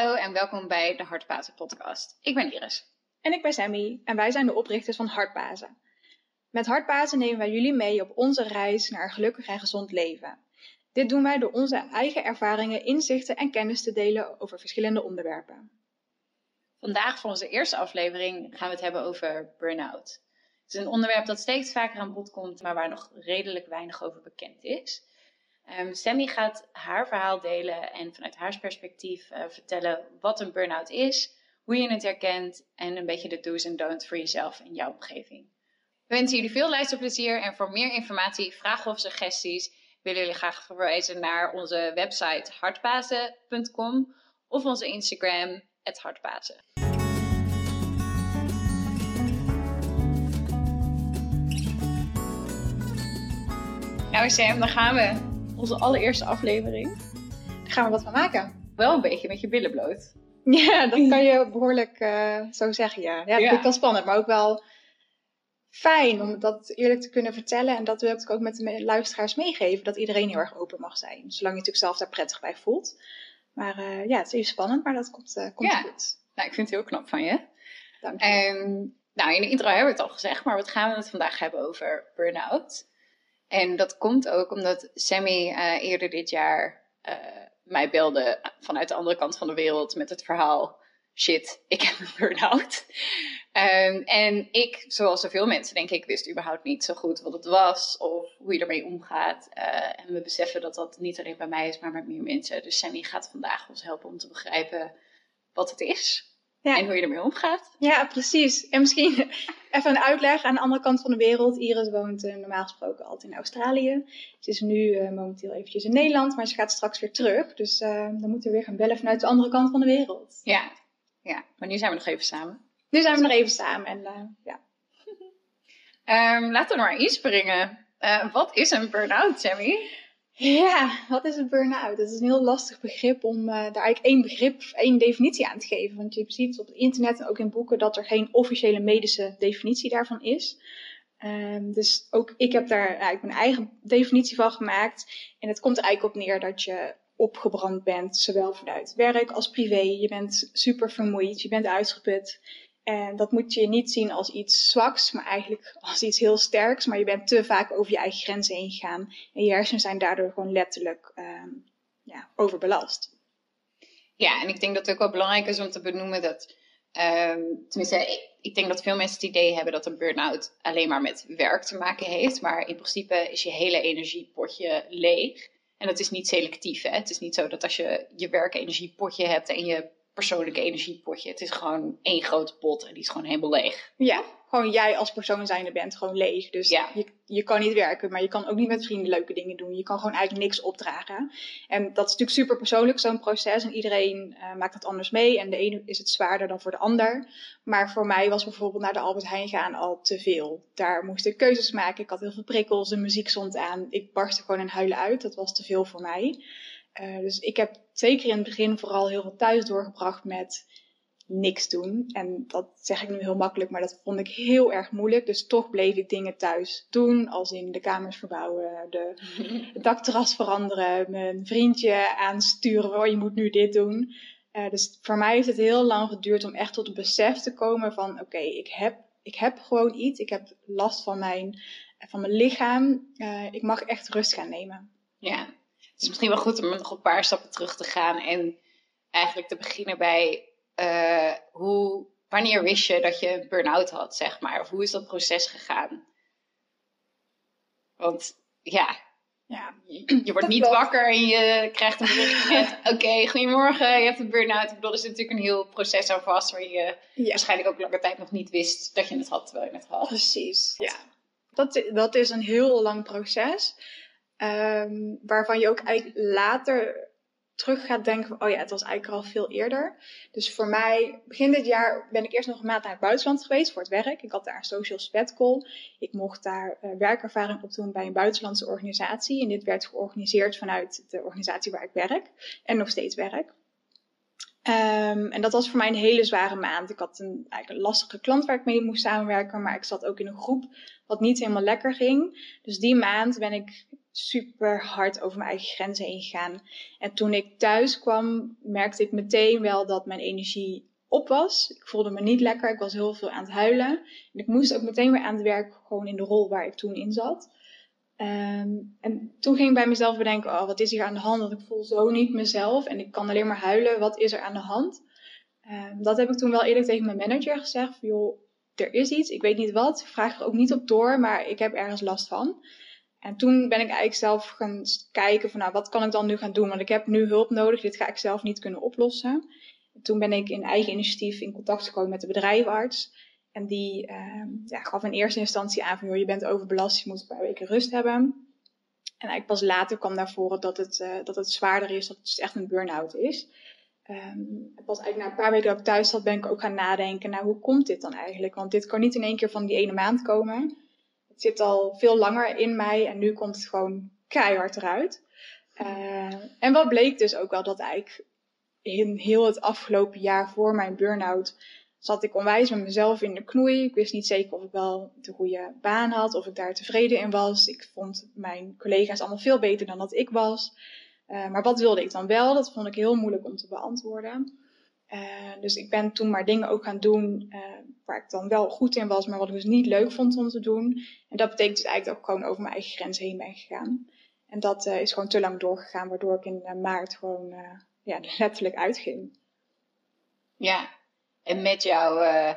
Hallo en welkom bij de Hartbazen podcast. Ik ben Iris. En ik ben Sammy en wij zijn de oprichters van Hartbazen. Met Hartbazen nemen wij jullie mee op onze reis naar een gelukkig en gezond leven. Dit doen wij door onze eigen ervaringen, inzichten en kennis te delen over verschillende onderwerpen. Vandaag voor onze eerste aflevering gaan we het hebben over burn-out. Het is een onderwerp dat steeds vaker aan bod komt, maar waar nog redelijk weinig over bekend is. Um, Sammy gaat haar verhaal delen en vanuit haar perspectief uh, vertellen wat een burn-out is, hoe je het herkent en een beetje de do's en don'ts voor jezelf en jouw omgeving. We wensen jullie veel luisterplezier en voor meer informatie, vragen of suggesties willen jullie graag verwijzen naar onze website hartbazen.com of onze Instagram, hartbazen. Nou Sam, daar gaan we onze allereerste aflevering. Daar gaan we wat van maken. Wel een beetje met je billen bloot. Ja, dat kan je behoorlijk uh, zo zeggen, ja. Ja, dat vind ik wel spannend, maar ook wel fijn om dat eerlijk te kunnen vertellen. En dat wil ik ook met de luisteraars meegeven, dat iedereen heel erg open mag zijn. Zolang je natuurlijk zelf daar prettig bij voelt. Maar uh, ja, het is even spannend, maar dat komt, uh, komt ja. goed. Nou, ik vind het heel knap van je. Dank je. En, nou, in de intro hebben we het al gezegd, maar wat gaan we het vandaag hebben over burn-out? En dat komt ook omdat Sammy uh, eerder dit jaar uh, mij belde vanuit de andere kant van de wereld met het verhaal: shit, ik heb een burn-out. Um, en ik, zoals zoveel mensen, denk ik, wist überhaupt niet zo goed wat het was of hoe je ermee omgaat. Uh, en we beseffen dat dat niet alleen bij mij is, maar met meer mensen. Dus Sammy gaat vandaag ons helpen om te begrijpen wat het is. Ja. En hoe je ermee omgaat. Ja, precies. En misschien even een uitleg aan de andere kant van de wereld. Iris woont uh, normaal gesproken altijd in Australië. Ze is nu uh, momenteel eventjes in Nederland, maar ze gaat straks weer terug. Dus uh, dan moeten we weer gaan bellen vanuit de andere kant van de wereld. Ja, ja. maar nu zijn we nog even samen. Nu zijn we nog even samen en ja. um, laten we maar inspringen. wat is een burn-out, Sammy? Ja, wat is een burn-out? Dat is een heel lastig begrip om uh, daar eigenlijk één begrip, één definitie aan te geven. Want je ziet op het internet en ook in boeken dat er geen officiële medische definitie daarvan is. Um, dus ook ik heb daar eigenlijk mijn eigen definitie van gemaakt. En het komt er eigenlijk op neer dat je opgebrand bent, zowel vanuit werk als privé. Je bent super vermoeid, je bent uitgeput. En dat moet je niet zien als iets zwaks, maar eigenlijk als iets heel sterks. Maar je bent te vaak over je eigen grenzen heen gegaan. En je hersenen zijn daardoor gewoon letterlijk um, ja, overbelast. Ja, en ik denk dat het ook wel belangrijk is om te benoemen dat. Um, tenminste, ik, ik, denk dat veel mensen het idee hebben dat een burn-out alleen maar met werk te maken heeft. Maar in principe is je hele energiepotje leeg. En dat is niet selectief. Hè? Het is niet zo dat als je je werkenergiepotje hebt en je persoonlijke energiepotje. Het is gewoon één grote pot en die is gewoon helemaal leeg. Ja, gewoon jij als persoon zijnde bent gewoon leeg. Dus ja. je, je kan niet werken, maar je kan ook niet met vrienden leuke dingen doen. Je kan gewoon eigenlijk niks opdragen. En dat is natuurlijk super persoonlijk, zo'n proces. En iedereen uh, maakt dat anders mee. En de ene is het zwaarder dan voor de ander. Maar voor mij was bijvoorbeeld naar de Albert Heijn gaan al te veel. Daar moest ik keuzes maken. Ik had heel veel prikkels, de muziek stond aan. Ik barstte gewoon in huilen uit. Dat was te veel voor mij. Uh, dus ik heb zeker in het begin vooral heel veel thuis doorgebracht met niks doen. En dat zeg ik nu heel makkelijk, maar dat vond ik heel erg moeilijk. Dus toch bleef ik dingen thuis doen, als in de kamers verbouwen, de, het dakterras veranderen, mijn vriendje aansturen, oh je moet nu dit doen. Uh, dus voor mij heeft het heel lang geduurd om echt tot het besef te komen van oké, okay, ik, heb, ik heb gewoon iets, ik heb last van mijn, van mijn lichaam, uh, ik mag echt rust gaan nemen. Ja, is misschien wel goed om nog een paar stappen terug te gaan en eigenlijk te beginnen bij uh, hoe, wanneer wist je dat je een burn-out had, zeg maar? Of hoe is dat proces gegaan? Want ja, ja je, wordt niet wakker en je krijgt een bericht met: Oké, okay, goedemorgen, je hebt een burn-out. Ik bedoel, er zit natuurlijk een heel proces aan vast waar je waarschijnlijk ook lange tijd nog niet wist dat je het had terwijl je het had. Precies, ja. Dat, dat is een heel lang proces. Um, waarvan je ook later terug gaat denken van, oh ja, het was eigenlijk al veel eerder. Dus voor mij, begin dit jaar ben ik eerst nog een maand naar het buitenland geweest voor het werk. Ik had daar een social sabbatical. Ik mocht daar uh, werkervaring opdoen bij een buitenlandse organisatie. En dit werd georganiseerd vanuit de organisatie waar ik werk en nog steeds werk. Um, en dat was voor mij een hele zware maand. Ik had een, eigenlijk een lastige klant waar ik mee moest samenwerken, maar ik zat ook in een groep wat niet helemaal lekker ging. Dus die maand ben ik super hard over mijn eigen grenzen heen gegaan. En toen ik thuis kwam, merkte ik meteen wel dat mijn energie op was. Ik voelde me niet lekker. Ik was heel veel aan het huilen. En ik moest ook meteen weer aan het werk, gewoon in de rol waar ik toen in zat. Ehm, en toen ging ik bij mezelf bedenken, oh, wat is hier aan de hand? Want ik voel zo niet mezelf en ik kan alleen maar huilen. Wat is er aan de hand? Um, dat heb ik toen wel eerlijk tegen mijn manager gezegd. Joh, er is iets, ik weet niet wat. Vraag er ook niet op door, maar ik heb ergens last van. En toen ben ik eigenlijk zelf gaan kijken van, nou, wat kan ik dan nu gaan doen? Want ik heb nu hulp nodig, dit ga ik zelf niet kunnen oplossen. En toen ben ik in eigen initiatief in contact gekomen met de bedrijfarts. En die uh, ja, gaf in eerste instantie aan van, je bent overbelast, je moet een paar weken rust hebben. En eigenlijk pas later kwam naar voren dat het, uh, dat het zwaarder is, dat het dus echt een burn-out is. Um, pas eigenlijk na een paar weken dat ik thuis zat, ben ik ook gaan nadenken, nou, hoe komt dit dan eigenlijk? Want dit kan niet in één keer van die ene maand komen. Het zit al veel langer in mij en nu komt het gewoon keihard eruit. Uh, en wat bleek dus ook wel, dat eigenlijk in heel het afgelopen jaar voor mijn burn-out zat ik onwijs met mezelf in de knoei. Ik wist niet zeker of ik wel de goede baan had, of ik daar tevreden in was. Ik vond mijn collega's allemaal veel beter dan dat ik was. Uh, maar wat wilde ik dan wel? Dat vond ik heel moeilijk om te beantwoorden. Uh, dus ik ben toen maar dingen ook gaan doen uh, waar ik dan wel goed in was, maar wat ik dus niet leuk vond om te doen. En dat betekent dus eigenlijk dat ik gewoon over mijn eigen grens heen ben gegaan. En dat is gewoon te lang doorgegaan, waardoor ik in maart gewoon ja, letterlijk uitging. Ja, en met jou uh,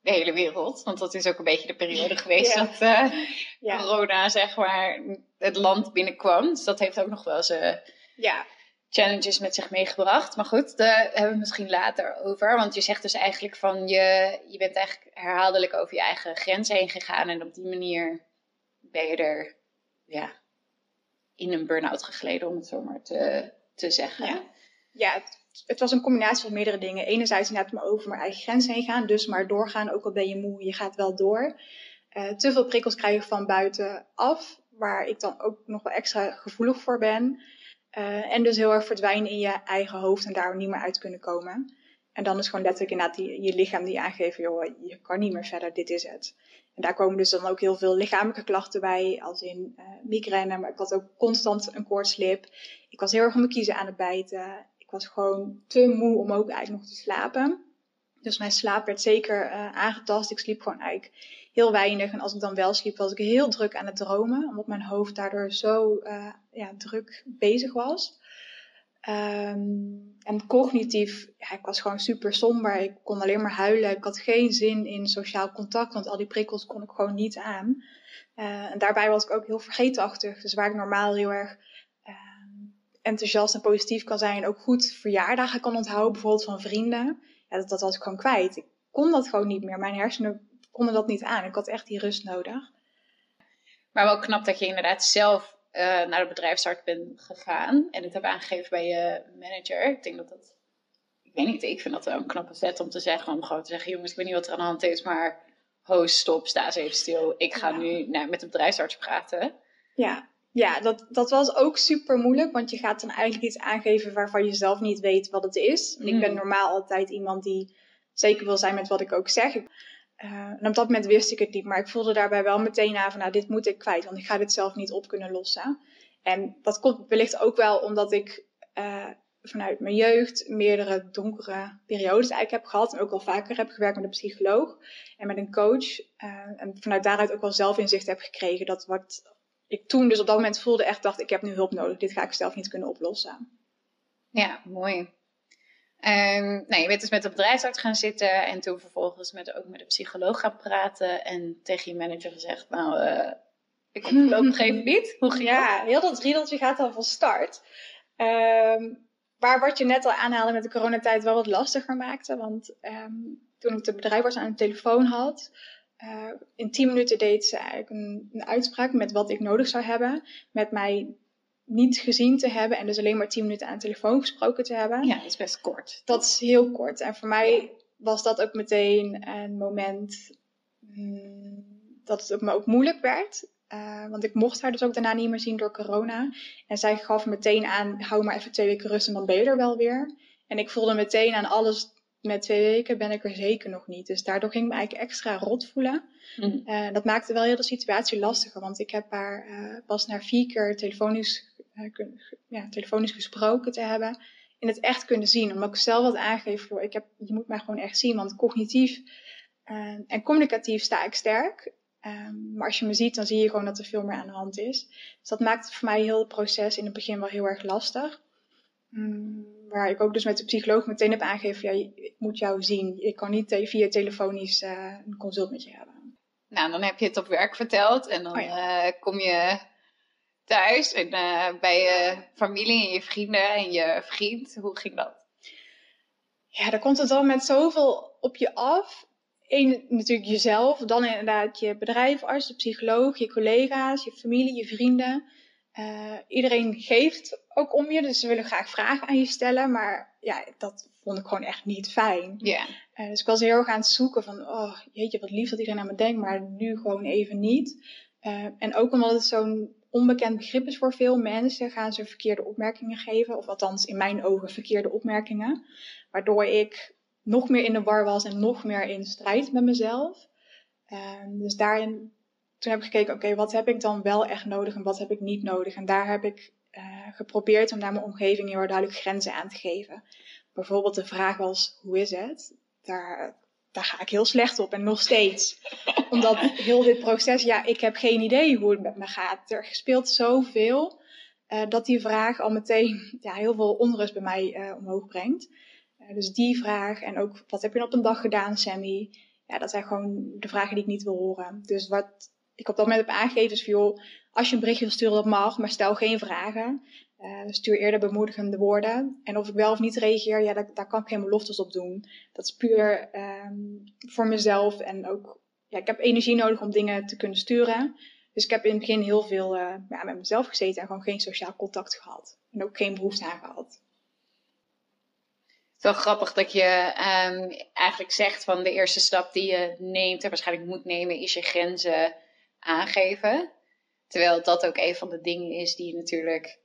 de hele wereld. Want dat is ook een beetje de periode geweest dat uh, ja. corona, zeg maar, het land binnenkwam. Dus dat heeft ook nog wel zijn ja. challenges met zich meegebracht. Maar goed, daar hebben we misschien later over. Want je zegt dus eigenlijk van je, je bent eigenlijk herhaaldelijk over je eigen grens heen gegaan. En op die manier ben je er ja, in een burn-out gegleden, om het zo maar te, te zeggen. Ja, ja het was een combinatie van meerdere dingen. Enerzijds inderdaad maar over mijn eigen grens heen gaan. Dus maar doorgaan, ook al ben je moe, je gaat wel door. Uh, te veel prikkels krijgen van buitenaf, waar ik dan ook nog wel extra gevoelig voor ben. Uh, en dus heel erg verdwijnen in je eigen hoofd en daar niet meer uit kunnen komen. En dan is gewoon letterlijk inderdaad je lichaam die aangeeft, joh, je kan niet meer verder, dit is het. En daar komen dus dan ook heel veel lichamelijke klachten bij, als in uh, migraine, maar ik had ook constant een koortslip. Ik was heel erg om mijn kiezen aan het bijten ik was gewoon te moe om ook eigenlijk nog te slapen. Dus mijn slaap werd zeker uh, aangetast. Ik sliep gewoon eigenlijk heel weinig. En als ik dan wel sliep, was ik heel druk aan het dromen. Omdat mijn hoofd daardoor zo uh, ja, druk bezig was. Um, en cognitief, ik was gewoon super somber. Ik kon alleen maar huilen. Ik had geen zin in sociaal contact, want al die prikkels kon ik gewoon niet aan. Uh, en daarbij was ik ook heel vergeetachtig. Dus waar ik normaal heel erg enthousiast en positief kan zijn. En ook goed verjaardagen kan onthouden, bijvoorbeeld van vrienden. Ja, dat, dat was ik gewoon kwijt. Ik kon dat gewoon niet meer. Mijn hersenen konden dat niet aan. Ik had echt die rust nodig. Maar wel knap dat je inderdaad zelf uh, naar de bedrijfsarts bent gegaan. En het hebt aangegeven bij je manager. Ik denk dat dat... Ik weet niet, ik vind dat wel een knappe vet om te zeggen. Om gewoon te zeggen, jongens, ik weet niet wat er aan de hand is. Maar ho, stop, sta eens even stil. Ik ga nu nou, met de bedrijfsarts praten. Ja, ja, dat, dat was ook super moeilijk, want je gaat dan eigenlijk iets aangeven waarvan je zelf niet weet wat het is. En ik ben hmm. normaal altijd iemand die zeker wil zijn met wat ik ook zeg. Uh, en op dat moment wist ik het niet, maar ik voelde daarbij wel meteen aan van, nou, dit moet ik kwijt, want ik ga dit zelf niet op kunnen lossen. En dat komt wellicht ook wel omdat ik uh, vanuit mijn jeugd meerdere donkere periodes eigenlijk heb gehad. En ook al vaker heb gewerkt met een psycholoog en met een coach. Uh, en vanuit daaruit ook wel zelfinzicht heb gekregen dat wat ik toen dus op dat moment voelde echt, dacht ik heb nu hulp nodig. Dit ga ik zelf niet kunnen oplossen. Ja, mooi. Um, nou, je bent dus met de bedrijfsarts gaan zitten en toen vervolgens met, ook met de psycholoog gaan praten en tegen je manager gezegd, nou, uh, ik kom voorlopig even niet. Hoe ging ja, heel dat riedeltje gaat dan van start. Um, waar wat je net al aanhaalde met de coronatijd wel wat lastiger maakte. Want um, toen ik de bedrijfsarts aan de telefoon had, uh, in tien minuten deed ze eigenlijk een, een, uitspraak met wat ik nodig zou hebben. Met mij niet gezien te hebben en dus alleen maar tien minuten aan de telefoon gesproken te hebben. Ja, dat is best kort. Dat is heel kort. En voor mij was dat ook meteen een moment mm, dat het me ook moeilijk werd. Uh, want ik mocht haar dus ook daarna niet meer zien door corona. En zij gaf meteen aan, hou maar even twee weken rust en dan ben je er wel weer. En ik voelde meteen aan alles met twee weken ben ik er zeker nog niet. Dus daardoor ging ik me eigenlijk extra rot voelen. Mm. dat maakte wel heel de situatie lastiger, want ik heb haar uh, pas na vier keer telefonisch, uh, ja, telefonisch gesproken te hebben. In het echt kunnen zien, omdat ik zelf wat aangegeven, ik heb, je moet mij gewoon echt zien, want cognitief en communicatief sta ik sterk. Um, maar als je me ziet, dan zie je gewoon dat er veel meer aan de hand is. Dus dat maakt voor mij heel het proces in het begin wel heel erg lastig. Um, waar ik ook dus met de psycholoog meteen heb aangegeven, ja, ik moet jou zien. Ik kan niet via telefonisch uh, een consult met je hebben. Nou, dan heb je het op werk verteld en dan oh uh, kom je thuis en uh, bij je familie en je vrienden en je vriend. Hoe ging dat? Ja, dan komt het al met zoveel op je af. Eén, natuurlijk jezelf, dan inderdaad je bedrijfarts, de psycholoog, je collega's, je familie, je vrienden. Uh, iedereen geeft ook om je, dus ze willen graag vragen aan je stellen, maar ja, dat vond ik gewoon echt niet fijn. Ja. Uh, dus ik was heel erg aan het zoeken van, oh jeetje, wat lief dat iedereen aan me denkt, maar nu gewoon even niet. Uh, en ook omdat het zo'n onbekend begrip is voor veel mensen, gaan ze verkeerde opmerkingen geven, of althans in mijn ogen verkeerde opmerkingen, waardoor ik nog meer in de war was en nog meer in strijd met mezelf. Um, dus daarin, toen heb ik gekeken, oké, wat heb ik dan wel echt nodig en wat heb ik niet nodig? En daar heb ik uh, geprobeerd om naar mijn omgeving heel duidelijk grenzen aan te geven. Bijvoorbeeld de vraag was, hoe is het? Daar, daar ga ik heel slecht op en nog steeds. Omdat heel dit proces, ja, ik heb geen idee hoe het met me gaat. Er speelt zoveel uh, dat die vraag al meteen ja, heel veel onrust bij mij uh, omhoog brengt. Dus die vraag en ook wat heb je op een dag gedaan, Sammy? Ja, dat zijn gewoon de vragen die ik niet wil horen. Dus wat ik op dat moment heb aangegeven is van joh, als je een berichtje wil sturen dat mag, maar stel geen vragen. Uh, stuur eerder bemoedigende woorden. En of ik wel of niet reageer, ja, daar, daar kan ik geen beloftes op doen. Dat is puur um, voor mezelf en ook, ja, ik heb energie nodig om dingen te kunnen sturen. Dus ik heb in het begin heel veel uh, ja, met mezelf gezeten en gewoon geen sociaal contact gehad. En ook geen behoefte aan gehad wel grappig dat je um, eigenlijk zegt van de eerste stap die je neemt en waarschijnlijk moet nemen, is je grenzen aangeven. Terwijl dat ook een van de dingen is die je natuurlijk,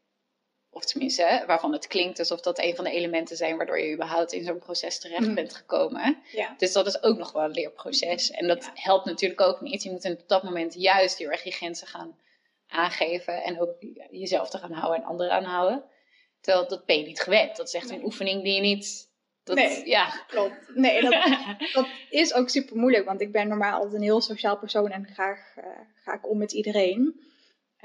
of tenminste, waarvan het klinkt alsof dat een van de elementen zijn waardoor je überhaupt in zo'n proces terecht mm. bent gekomen. Ja. Dus dat is ook nog wel een leerproces. En dat helpt natuurlijk ook niet. Je moet op dat moment juist heel erg je grenzen gaan aangeven en ook jezelf te gaan houden en anderen aanhouden. Terwijl dat ben je niet gewend. Dat is echt een oefening die je niet dat, nee, ja. klopt. Nee, dat, dat, is ook super moeilijk, want ik ben normaal altijd een heel sociaal persoon en graag uh, ga ik om met iedereen.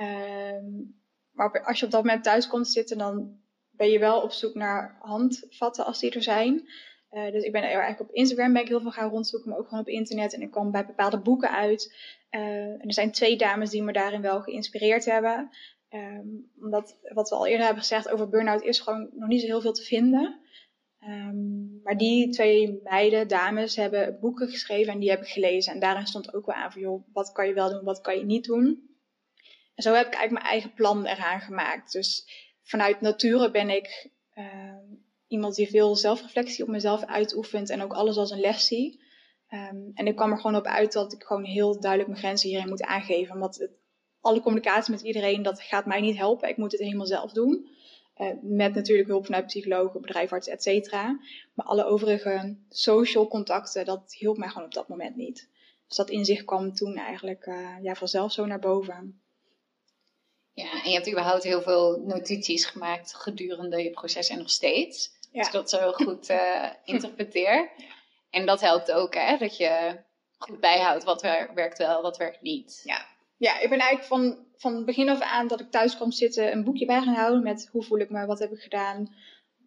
Um, maar als je op dat moment thuis komt zitten, dan ben je wel op zoek naar handvatten als die er zijn. Uh, dus ik ben eigenlijk op Instagram ben ik heel veel gaan rondzoeken, maar ook gewoon op internet. En ik kwam bij bepaalde boeken uit. Uh, en er zijn twee dames die me daarin wel geïnspireerd hebben. Um, omdat wat we al eerder hebben gezegd over burn-out is gewoon nog niet zo heel veel te vinden. Um, maar die twee meiden, dames, hebben boeken geschreven en die heb ik gelezen. En daarin stond ook wel aan van, joh, wat kan je wel doen, wat kan je niet doen. En zo heb ik eigenlijk mijn eigen plan eraan gemaakt. Dus vanuit nature ben ik uh, iemand die veel zelfreflectie op mezelf uitoefent en ook alles als een les zie. Um, en ik kwam er gewoon op uit dat ik gewoon heel duidelijk mijn grenzen hierin moet aangeven. Want het, alle communicatie met iedereen, dat gaat mij niet helpen. Ik moet het helemaal zelf doen. Uh, met natuurlijk hulp vanuit psychologen, bedrijfarts, et cetera. Maar alle overige social contacten, dat hielp mij gewoon op dat moment niet. Dus dat inzicht kwam toen eigenlijk uh, ja, vanzelf zo naar boven. Ja, en je hebt überhaupt heel veel notities gemaakt gedurende je proces en nog steeds. Ja. Als ik dat zo goed uh, interpreteer. En dat helpt ook, hè? Dat je goed bijhoudt wat werkt wel, wat werkt niet. Ja, ja ik ben eigenlijk van van begin af aan dat ik thuis kwam zitten een boekje bij gaan houden met hoe voel ik me, wat heb ik gedaan,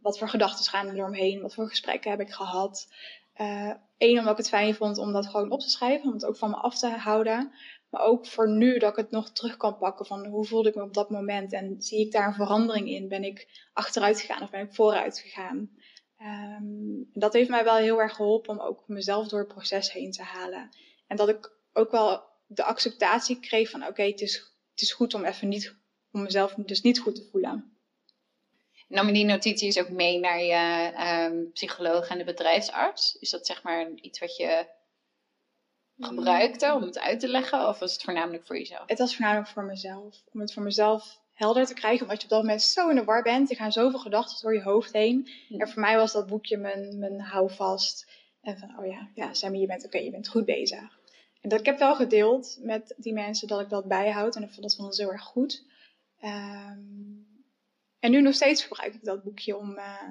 wat voor gedachten gaan er omheen, wat voor gesprekken heb ik gehad. Eén, uh, omdat ik het fijn vond om dat gewoon op te schrijven, om het ook van me af te houden. Maar ook voor nu dat ik het nog terug kan pakken van hoe voelde ik me op dat moment en zie ik daar een verandering in? Ben ik achteruit gegaan of ben ik vooruit gegaan? Um, dat heeft mij wel heel erg geholpen om ook mezelf door het proces heen te halen. En dat ik ook wel de acceptatie kreeg van oké, het is het is goed om even niet, om mezelf dus niet goed te voelen. Nam je die notities ook mee naar je um, psycholoog en de bedrijfsarts? Is dat zeg maar iets wat je gebruikte om het uit te leggen? Of was het voornamelijk voor jezelf? Het was voornamelijk voor mezelf. Om het voor mezelf helder te krijgen. Omdat je op dat moment zo in de war bent. Er gaan zoveel gedachten door je hoofd heen. En voor mij was dat boekje mijn, mijn houvast. En van, oh ja, ja Sammy, je bent oké, je bent goed bezig. Dat, ik heb wel gedeeld met die mensen dat ik dat bijhoud. En ik vond dat vond heel erg goed. Ehm, en nu nog steeds gebruik ik dat boekje om, uh,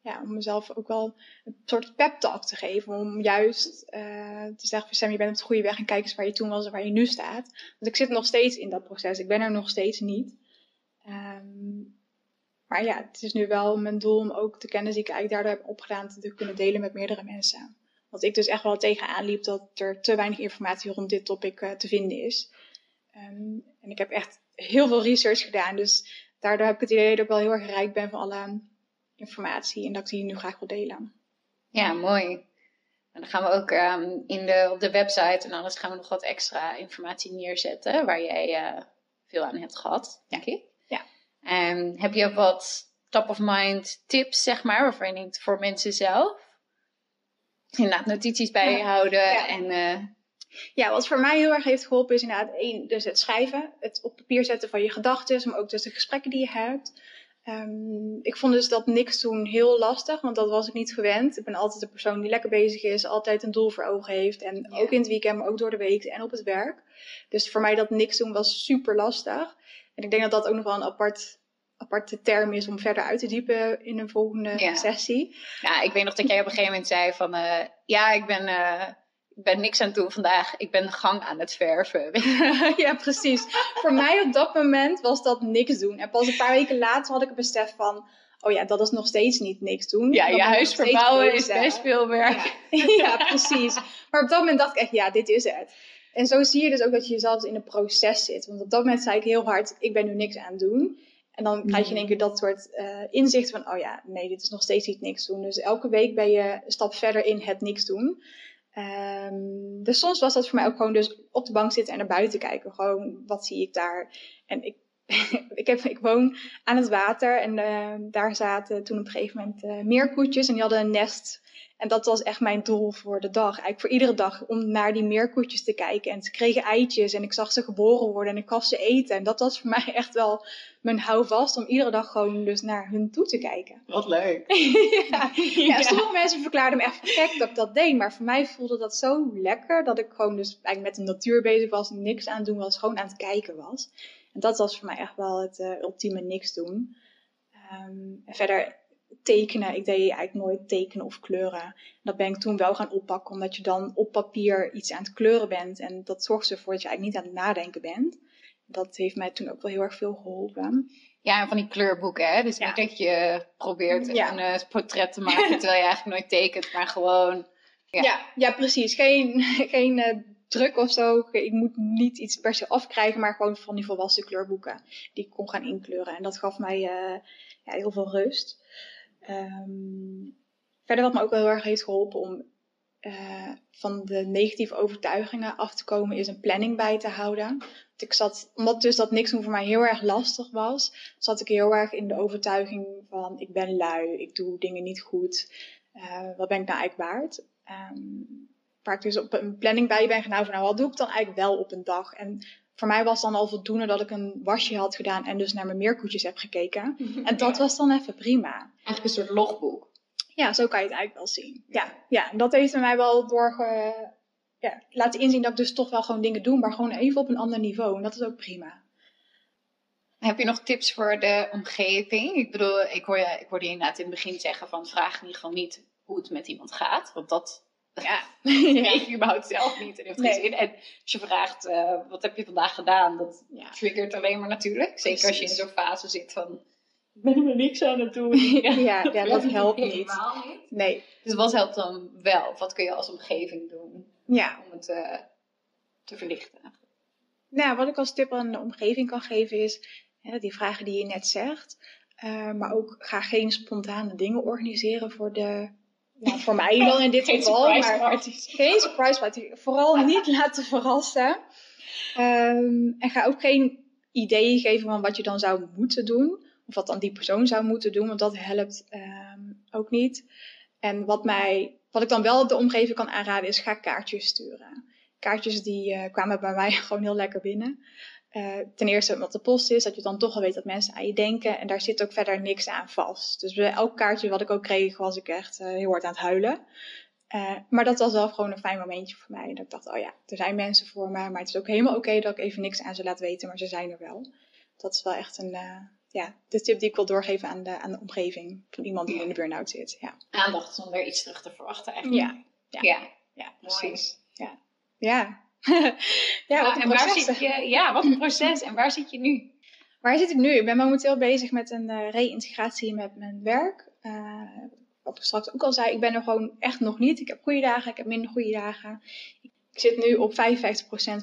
ja, om mezelf ook wel een soort pep talk te geven. Om juist uh, te zeggen Sam, je bent op de goede weg en kijk eens waar je toen was en waar je nu staat. Want ik zit nog steeds in dat proces. Ik ben er nog steeds niet. Um, maar ja, het is nu wel mijn doel om ook de kennis die ik eigenlijk daardoor heb opgedaan te kunnen delen met meerdere mensen. Want ik dus echt wel tegenaan liep dat er te weinig informatie rond dit topic uh, te vinden is. Um, en ik heb echt heel veel research gedaan. Dus daardoor heb ik het idee dat ik wel heel erg rijk ben van alle informatie en dat ik die nu graag wil delen. Ja, mooi. En dan gaan we ook um, in de, op de website en alles gaan we nog wat extra informatie neerzetten waar jij uh, veel aan hebt gehad, denk ik. Ja. Um, heb je wat top of mind tips, zeg maar, voor mensen zelf? Inderdaad, notities bijhouden ja. en... Uh, ja, wat voor mij heel erg heeft geholpen is inderdaad één, dus het schrijven. Het op papier zetten van je gedachten, maar ook dus de gesprekken die je hebt. Um, ik vond dus dat niks doen heel lastig, want dat was ik niet gewend. Ik ben altijd de persoon die lekker bezig is, altijd een doel voor ogen heeft. En ook in het weekend, maar ook door de week en op het werk. Dus voor mij dat niks doen was super lastig. En ik denk dat dat ook nog wel een apart, aparte term is om verder uit te diepen in een volgende sessie. Ja, ik weet nog dat jij op een gegeven moment zei van... Uh, ja, ik ben... Uh ik ben niks aan het doen vandaag. Ik ben de gang aan het verven. ja, precies. Voor mij op dat moment was dat niks doen. En pas een paar weken later had ik het besef van... Oh ja, dat is nog steeds niet niks doen. Ja, je huis verbouwen is best veel werk. Ja. ja, precies. Maar op dat moment dacht ik echt, ja, dit is het. En zo zie je dus ook dat je jezelf in een proces zit. Want op dat moment zei ik heel hard, ik ben nu niks aan het doen. En dan krijg je in één keer dat soort uh, inzicht van, oh ja, nee, dit is nog steeds niet niks doen. Dus elke week ben je een stap verder in het niks doen. Um, dus soms was dat voor mij ook gewoon dus op de bank zitten en naar buiten kijken. Gewoon, wat zie ik daar? En ik, ik, heb, ik woon aan het water en uh, daar zaten toen op een gegeven moment uh, meerkoetjes en die hadden een nest en dat was echt mijn doel voor de dag. Eigenlijk voor iedere dag om naar die meerkoetjes te kijken. En ze kregen eitjes en ik zag ze geboren worden en ik gaf ze eten. En dat was voor mij echt wel mijn houvast om iedere dag gewoon dus naar hun toe te kijken. Wat leuk. ja. ja, sommige mensen verklaarden me echt gek dat ik dat deed. Maar voor mij voelde dat zo lekker dat ik gewoon dus eigenlijk met de natuur bezig was. Niks aan het doen was, gewoon aan het kijken was. En dat was voor mij echt wel het uh, ultieme niks doen. Um, en verder tekenen. Ik deed eigenlijk nooit tekenen of kleuren. Dat ben ik toen wel gaan oppakken, omdat je dan op papier iets aan het kleuren bent. En dat zorgt ervoor dat je eigenlijk niet aan het nadenken bent. Dat heeft mij toen ook wel heel erg veel geholpen. Ja, en van die kleurboeken, hè? Dus niet dat je probeert een uh, portret te maken terwijl je eigenlijk nooit tekent, maar gewoon... Ja, ja, ja precies. Geen, geen uh, druk of zo. Ik moet niet iets per se afkrijgen, maar gewoon van die volwassen kleurboeken. Die ik kon gaan inkleuren. En dat gaf mij uh, ja, heel veel rust. Um, verder wat me ook wel heel erg heeft geholpen om uh, van de negatieve overtuigingen af te komen, is een planning bij te houden. Want ik zat, omdat dus dat niks doen voor mij heel erg lastig was, zat ik heel erg in de overtuiging van ik ben lui, ik doe dingen niet goed. Uh, wat ben ik nou eigenlijk waard? Um, waar ik dus op een planning bij ben gaan van nou, wat doe ik dan eigenlijk wel op een dag? En voor mij was dan al voldoende dat ik een wasje had gedaan en dus naar mijn meerkoetjes heb gekeken. En dat was dan even prima. Eigenlijk een soort logboek. Ja, zo kan je het eigenlijk wel zien. Ja, ja en dat heeft mij wel doorge, ja, laten inzien dat ik dus toch wel gewoon dingen doe, maar gewoon even op een ander niveau. En dat is ook prima. Heb je nog tips voor de omgeving? Ik bedoel, ik hoor je, ik hoorde je inderdaad in het begin zeggen van vraag in ieder geval niet hoe het met iemand gaat. Want dat ja, weet je überhaupt zelf niet. En heeft nee. zin. En als je vraagt, uh, wat heb je vandaag gedaan? Dat ja. triggert alleen maar natuurlijk. Zeker als je in zo'n fase zit van, ik ben er niks aan het doen. ja, ja, ja dat helpt niet. niet. Nee. Dus wat helpt dan wel? Wat kun je als omgeving doen ja. om het uh, te verlichten? Nou, wat ik als tip aan de omgeving kan geven is, hè, die vragen die je net zegt, uh, maar ook ga geen spontane dingen organiseren voor de nou, voor mij dan in dit geval. Maar geen surprise party. Vooral niet laten verrassen. Um, en ga ook geen ideeën geven van wat je dan zou moeten doen. Of wat dan die persoon zou moeten doen. Want dat helpt um, ook niet. En wat, mij, wat ik dan wel de omgeving kan aanraden is ga kaartjes sturen. Kaartjes die uh, kwamen bij mij gewoon heel lekker binnen. Ten eerste wat de post is, dat je dan toch al weet dat mensen aan je denken. En daar zit ook verder niks aan vast. Dus bij elk kaartje wat ik ook kreeg, was ik echt heel hard aan het huilen. maar dat was wel gewoon een fijn momentje voor mij. Dat ik dacht, oh ja, er zijn mensen voor me. Maar het is ook helemaal oké dat ik even niks aan ze laat weten. Maar ze zijn er wel. Dat is wel echt een, ja, de tip die ik wil doorgeven aan de, aan de omgeving van iemand die in de burn-out zit. Ja. Aandacht zonder iets terug te verwachten eigenlijk. Ja, ja, ja. ja precies. Ja. Ja. Ja, wat een proces. Zit je, ja, wat een proces. En waar zit je nu? Waar zit ik nu? Ik ben momenteel bezig met een uh, reïntegratie met mijn werk. Uh, wat ik straks ook al zei, ik ben er gewoon echt nog niet. Ik heb goede dagen, ik heb minder goede dagen. Ik zit nu op 55%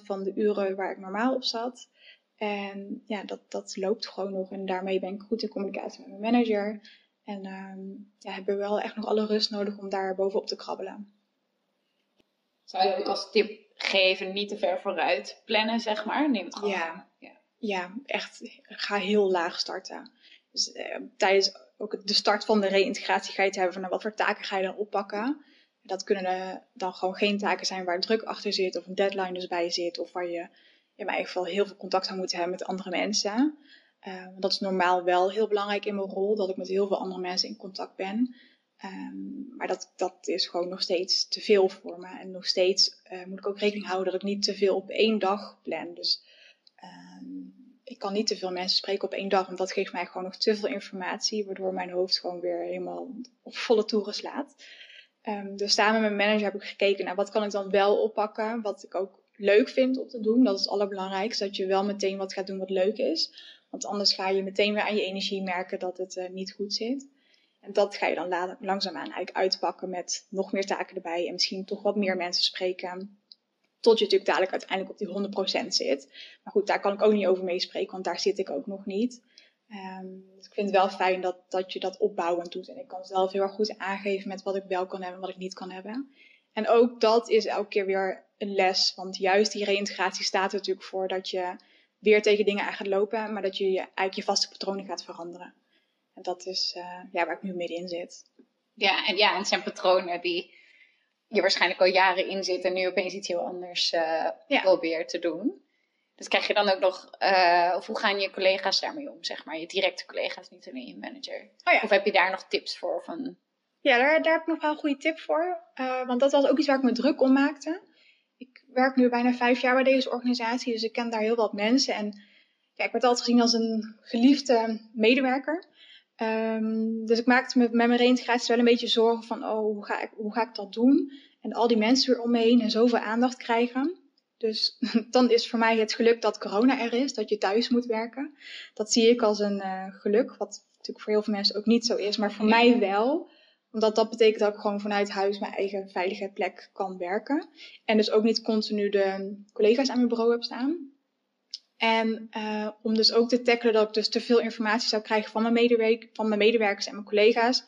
van de uren waar ik normaal op zat. En ja, dat, dat loopt gewoon nog. En daarmee ben ik goed in communicatie met mijn manager. En um, ja, hebben we wel echt nog alle rust nodig om daar bovenop te krabbelen. Zou je ook als tip geven, niet te ver vooruit plannen, zeg maar? Neem het gewoon ja. ja. Ja, echt. Ga heel laag starten. Dus eh, tijdens ook de start van de reïntegratie ga je het hebben van nou, wat voor taken ga je dan oppakken. Dat kunnen dan gewoon geen taken zijn waar druk achter zit of een deadline dus bij zit of waar je in mijn geval heel veel contact zou moeten hebben met andere mensen. Uh, dat is normaal wel heel belangrijk in mijn rol, dat ik met heel veel andere mensen in contact ben. Um, maar dat, dat is gewoon nog steeds te veel voor me. En nog steeds uh, moet ik ook rekening houden dat ik niet te veel op één dag plan. Dus um, ik kan niet te veel mensen spreken op één dag, want dat geeft mij gewoon nog te veel informatie, waardoor mijn hoofd gewoon weer helemaal op volle toeren slaat. Um, dus samen met mijn manager heb ik gekeken naar wat kan ik dan wel oppakken, wat ik ook leuk vindt om te doen. Dat is het allerbelangrijkste. Dat je wel meteen wat gaat doen wat leuk is. Want anders ga je meteen weer aan je energie merken dat het uh, niet goed zit. Dat ga je dan langzaamaan eigenlijk uitpakken met nog meer taken erbij. En misschien toch wat meer mensen spreken. Tot je natuurlijk dadelijk uiteindelijk op die 100% zit. Maar goed, daar kan ik ook niet over meespreken, want daar zit ik ook nog niet. Um, dus ik vind het wel fijn dat, dat je dat opbouwend doet. En ik kan zelf heel erg goed aangeven met wat ik wel kan hebben en wat ik niet kan hebben. En ook dat is elke keer weer een les. Want juist die reïntegratie staat er natuurlijk voor dat je weer tegen dingen aan gaat lopen, maar dat je, je eigenlijk je vaste patronen gaat veranderen. En dat is uh, ja, waar ik nu middenin zit. Ja, en ja, en het zijn patronen die je waarschijnlijk al jaren in zit en nu opeens iets heel anders uh, ja. probeert te doen. Dus krijg je dan ook nog, uh, of hoe gaan je collega's daarmee om, zeg maar? Je directe collega's, niet alleen je manager. Oh ja. Of heb je daar nog tips voor? Van... Ja, daar, daar heb ik nog wel een goede tip voor. Uh, want dat was ook iets waar ik me druk om maakte werk nu bijna vijf jaar bij deze organisatie, dus ik ken daar heel wat mensen. En ja, ik werd altijd gezien als een geliefde medewerker. Um, dus ik maakte me met mijn reïntegratie wel een beetje zorgen van, oh, hoe ga, ik, hoe ga ik dat doen? En al die mensen weer om me heen en zoveel aandacht krijgen. Dus dan is voor mij het geluk dat corona er is, dat je thuis moet werken. Dat zie ik als een uh, geluk, wat natuurlijk voor heel veel mensen ook niet zo is, maar voor mij wel omdat dat betekent dat ik gewoon vanuit huis mijn eigen veilige plek kan werken. En dus ook niet continu de collega's aan mijn bureau heb staan. En uh, om dus ook te tackelen dat ik dus te veel informatie zou krijgen van mijn, van mijn medewerkers en mijn collega's,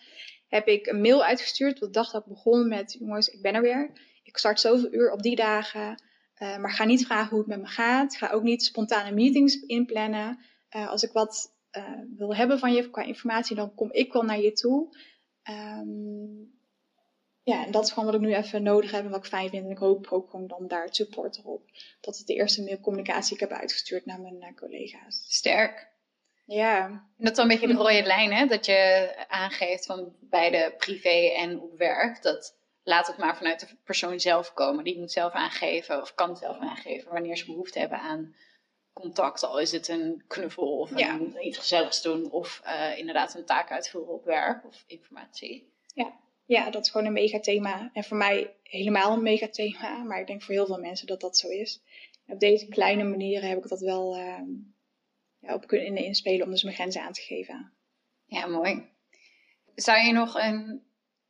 heb ik een mail uitgestuurd. De dag dat ik begon met, jongens, ik ben er weer. Ik start zoveel uur op die dagen. Uh, maar ga niet vragen hoe het met me gaat. Ga ook niet spontane meetings inplannen. Uh, als ik wat wil hebben van je qua informatie, dan kom ik wel naar je toe. Um, ja, en dat is gewoon wat ik nu even nodig heb en wat ik fijn vind. En ik hoop ook gewoon dan daar het support erop. Dat is de eerste mailcommunicatie die ik heb uitgestuurd naar mijn uh, collega's. Sterk. Ja. En dat is een beetje de rode lijn, hè? Dat je aangeeft van beide privé en op werk. Dat laat het maar vanuit de persoon zelf komen. Die moet zelf aangeven of kan zelf aangeven wanneer ze behoefte hebben aan contact. Al is het een knuffel of een, iets gezelligs doen of uh, inderdaad een taak uitvoeren op werk of informatie. Ja. Ja, dat is gewoon een megathema. En voor mij helemaal een megathema, maar ik denk voor heel veel mensen dat dat zo is. op deze kleine manieren heb ik dat wel uh, ja, op kunnen inspelen om dus mijn grenzen aan te geven. Ja, mooi. Zou je nog een,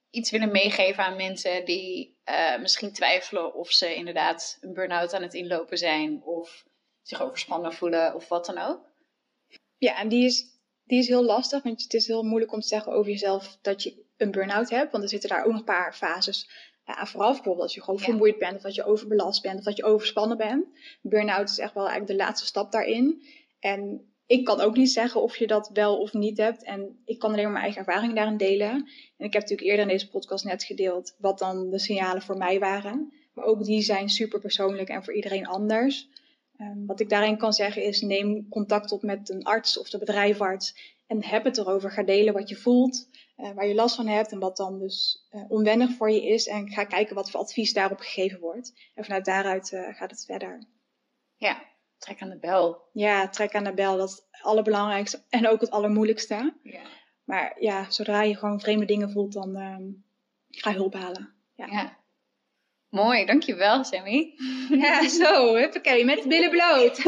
iets willen meegeven aan mensen die uh, misschien twijfelen of ze inderdaad een burn-out aan het inlopen zijn of zich overspannen voelen of wat dan ook? Ja, en die is, die is heel lastig, want het is heel moeilijk om te zeggen over jezelf dat je een burn-out hebt, want er zitten daar ook nog een paar fases aan vooraf. Bijvoorbeeld als je gewoon vermoeid bent, of dat je overbelast bent, of dat je overspannen bent. Burn-out is echt wel eigenlijk de laatste stap daarin. En ik kan ook niet zeggen of je dat wel of niet hebt. En ik kan alleen maar mijn eigen ervaring daarin delen. En ik heb natuurlijk eerder in deze podcast net gedeeld wat dan de signalen voor mij waren. Maar ook die zijn super persoonlijk en voor iedereen anders. Ehm, wat ik daarin kan zeggen is: neem contact op met een arts of de bedrijfarts en heb het erover. Ga delen wat je voelt, uh, waar je last van hebt en wat dan dus uh, onwennig voor je is. En ga kijken wat voor advies daarop gegeven wordt. En vanuit daaruit uh, gaat het verder. Ja, trek aan de bel. Ja, trek aan de bel. Dat is het allerbelangrijkste en ook het allermoeilijkste. Ja. Maar ja, zodra je gewoon vreemde dingen voelt, dan um, ga hulp halen. Ja. ja. Mooi, dankjewel Sammy. Ja, zo, huppakee, met billen bloot.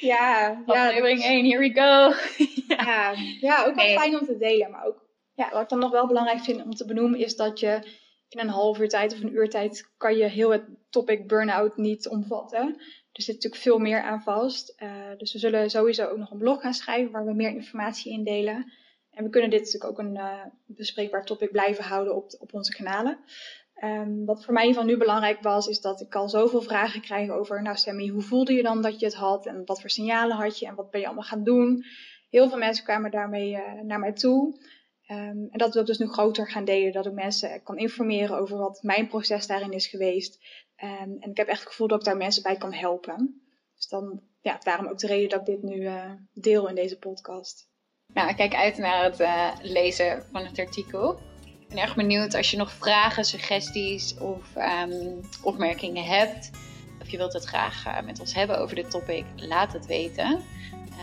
ja, aflevering ja, 1, here we go. ja. ja, ook wel fijn om te delen. Maar ook, ja, wat ik dan nog wel belangrijk vind om te benoemen, is dat je in een half uur tijd of een uur tijd kan je heel het topic burn-out niet omvatten. Er zit natuurlijk veel meer aan vast. Uh, dus we zullen sowieso ook nog een blog gaan schrijven waar we meer informatie in delen. En we kunnen dit natuurlijk ook een uh, bespreekbaar topic blijven houden op, op onze kanalen. Um, wat voor mij van nu belangrijk was, is dat ik al zoveel vragen krijg over, nou Sammy, hoe voelde je dan dat je het had? En wat voor signalen had je? En wat ben je allemaal gaan doen? Heel veel mensen kwamen daarmee uh, naar mij toe. Um, en dat wil ik dus nu groter gaan delen, dat ik mensen kan informeren over wat mijn proces daarin is geweest. Um, en ik heb echt het gevoel dat ik daar mensen bij kan helpen. Dus dan, ja, daarom ook de reden dat ik dit nu uh, deel in deze podcast. Nou, ik kijk uit naar het uh, lezen van het artikel. Ben erg benieuwd als je nog vragen, suggesties of um, opmerkingen hebt. Of je wilt het graag uh, met ons hebben over dit topic, laat het weten.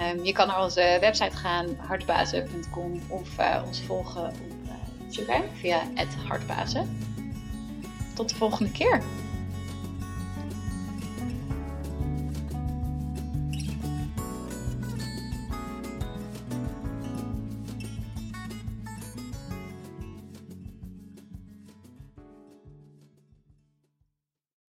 Um, je kan naar onze website gaan, hartbazen.com, of uh, ons volgen op Instagram via hartbazen. Tot de volgende keer.